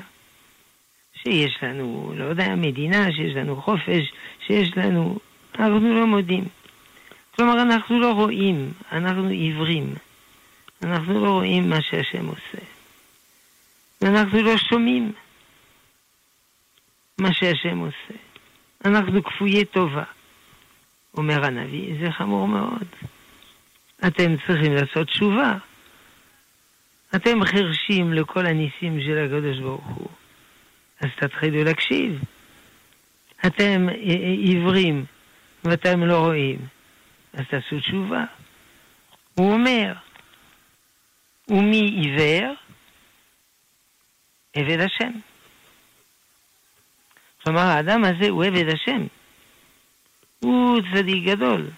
שיש לנו, לא יודע, מדינה, שיש לנו חופש, שיש לנו... אנחנו לא מודים. כלומר, אנחנו לא רואים, אנחנו עיוורים. אנחנו לא רואים מה שהשם עושה. ואנחנו לא שומעים מה שהשם עושה. אנחנו כפויי טובה. אומר הנביא, זה חמור מאוד. אתם צריכים לעשות תשובה. אתם חרשים לכל הניסים של הקדוש ברוך הוא. אז תתחילו להקשיב. אתם עיוורים ואתם לא רואים, אז תעשו תשובה. הוא אומר, ומי עיוור? עבד השם. כלומר, האדם הזה הוא עבד השם. הוא צדיק גדול,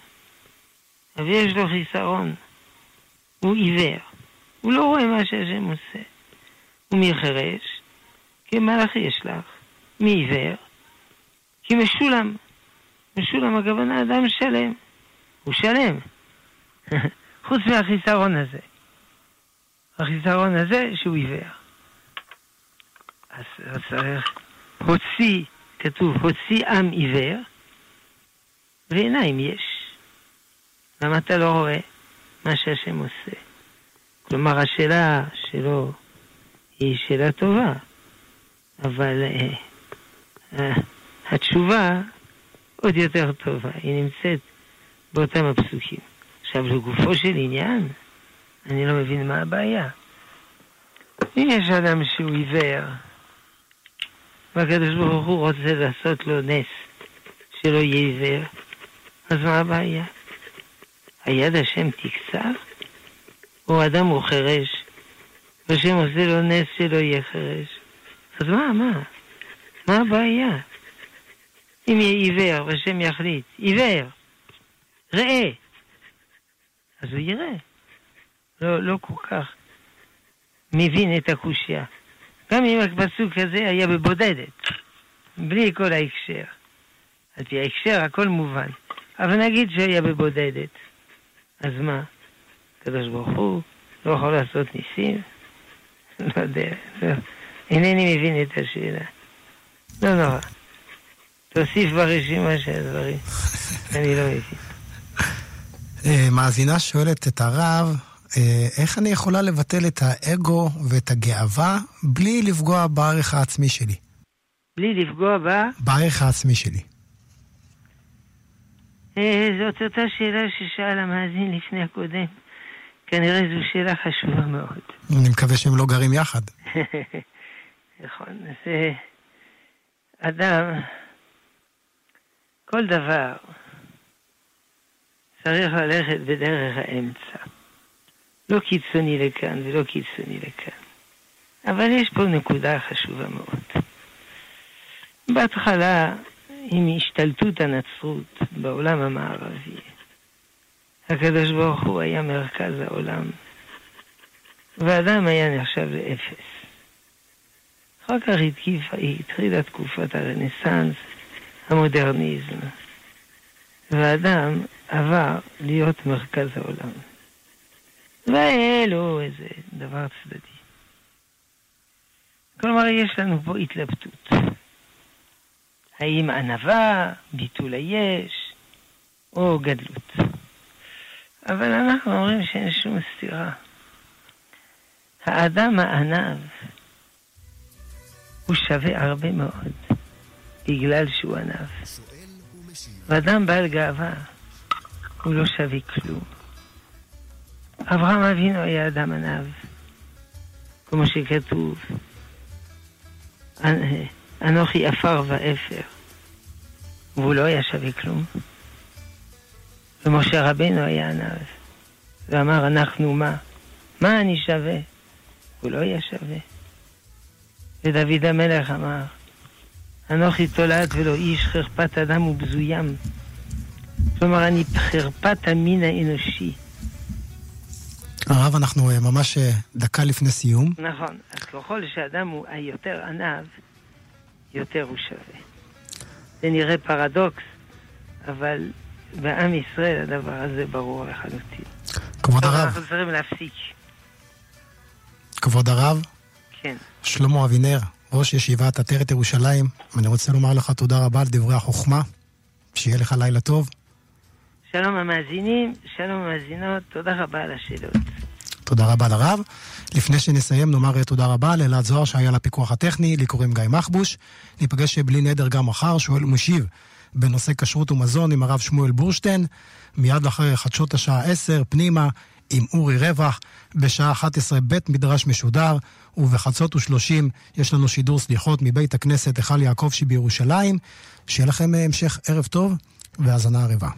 אבל יש לו חיסרון. הוא עיוור. הוא לא רואה מה שהשם עושה. הוא מחירש, כי מלאך ישלח. מי עיוור? כי משולם. משולם הכוונה אדם שלם. הוא שלם. חוץ מהחיסרון הזה. החיסרון הזה שהוא עיוור. אז צריך הוציא, כתוב, הוציא עם עיוור, ועיניים יש. למה אתה לא רואה מה שהשם עושה? כלומר, השאלה שלו היא שאלה טובה, אבל uh, uh, התשובה עוד יותר טובה, היא נמצאת באותם הפסוקים. עכשיו, לגופו של עניין, אני לא מבין מה הבעיה. אם יש אדם שהוא עיוור, והקדוש ברוך הוא רוצה לעשות לו נס שלא יהיה עיוור, אז מה הבעיה? היד השם תקצר? או אדם הוא חירש, והשם עושה לו נס שלא יהיה חירש. אז מה, מה? מה הבעיה? אם יהיה עיוור והשם יחליט, עיוור, ראה, אז הוא יראה. לא, לא כל כך מבין את הקושייה. גם אם הפסוק הזה היה בבודדת, בלי כל ההקשר. על פי ההקשר הכל מובן. אבל נגיד שהיה בבודדת, אז מה? הקדוש ברוך הוא לא יכול לעשות ניסים? לא יודע, לא. אינני מבין את השאלה. לא נורא. תוסיף ברשימה של הדברים. אני לא מבין.
אה, מאזינה שואלת את הרב, אה, איך אני יכולה לבטל את האגו ואת הגאווה בלי לפגוע בערך העצמי שלי?
בלי לפגוע ב...
בערך העצמי שלי.
אה, זאת אותה שאלה ששאל המאזין לפני הקודם. כנראה זו שאלה חשובה מאוד.
אני מקווה שהם לא גרים יחד.
נכון, זה אדם, כל דבר צריך ללכת בדרך האמצע. לא קיצוני לכאן ולא קיצוני לכאן. אבל יש פה נקודה חשובה מאוד. בהתחלה, עם השתלטות הנצרות בעולם המערבי, הקדוש ברוך הוא היה מרכז העולם, ואדם היה נחשב לאפס. אחר כך התחילה תקופת הרנסאנס, המודרניזם, ואדם עבר להיות מרכז העולם. והיה לו איזה דבר צדדי. כלומר, יש לנו פה התלבטות. האם ענווה, ביטול היש, או גדלות. אבל אנחנו אומרים שאין שום סתירה. האדם הענב הוא שווה הרבה מאוד. בגלל שהוא ענב. ואדם בעל גאווה, הוא לא שווה כלום. אברהם אבינו היה אדם ענב, כמו שכתוב, אנוכי עפר ואפר, והוא לא היה שווה כלום. ומשה רבנו היה ענב, ואמר, אנחנו מה? מה אני שווה? הוא לא היה שווה. ודוד המלך אמר, אנוכי תולעת ולא איש חרפת אדם ובזוים. כלומר, אני חרפת המין האנושי.
הרב, אנחנו ממש דקה לפני סיום.
נכון, אז ככל שאדם הוא היותר ענב, יותר הוא שווה. זה נראה פרדוקס, אבל בעם ישראל הדבר הזה ברור לחלוטין.
כבוד הרב.
אנחנו צריכים להפסיק.
כבוד הרב.
כן.
שלמה אבינר, ראש ישיבת עטרת ירושלים, אני רוצה לומר לך תודה רבה על דברי החוכמה, שיהיה לך לילה טוב.
שלום המאזינים, שלום המאזינות, תודה רבה על השאלות.
תודה רבה לרב. לפני שנסיים נאמר תודה רבה לאלעד זוהר שהיה לפיקוח הטכני, לי קוראים גיא מחבוש. ניפגש בלי נדר גם מחר, שואל ומשיב בנושא כשרות ומזון עם הרב שמואל בורשטיין. מיד אחרי חדשות השעה 10, פנימה עם אורי רווח. בשעה 11 בית מדרש משודר, ובחצות ושלושים יש לנו שידור סליחות מבית הכנסת היכל יעקב שבירושלים. שיהיה לכם המשך ערב טוב והאזנה ערבה.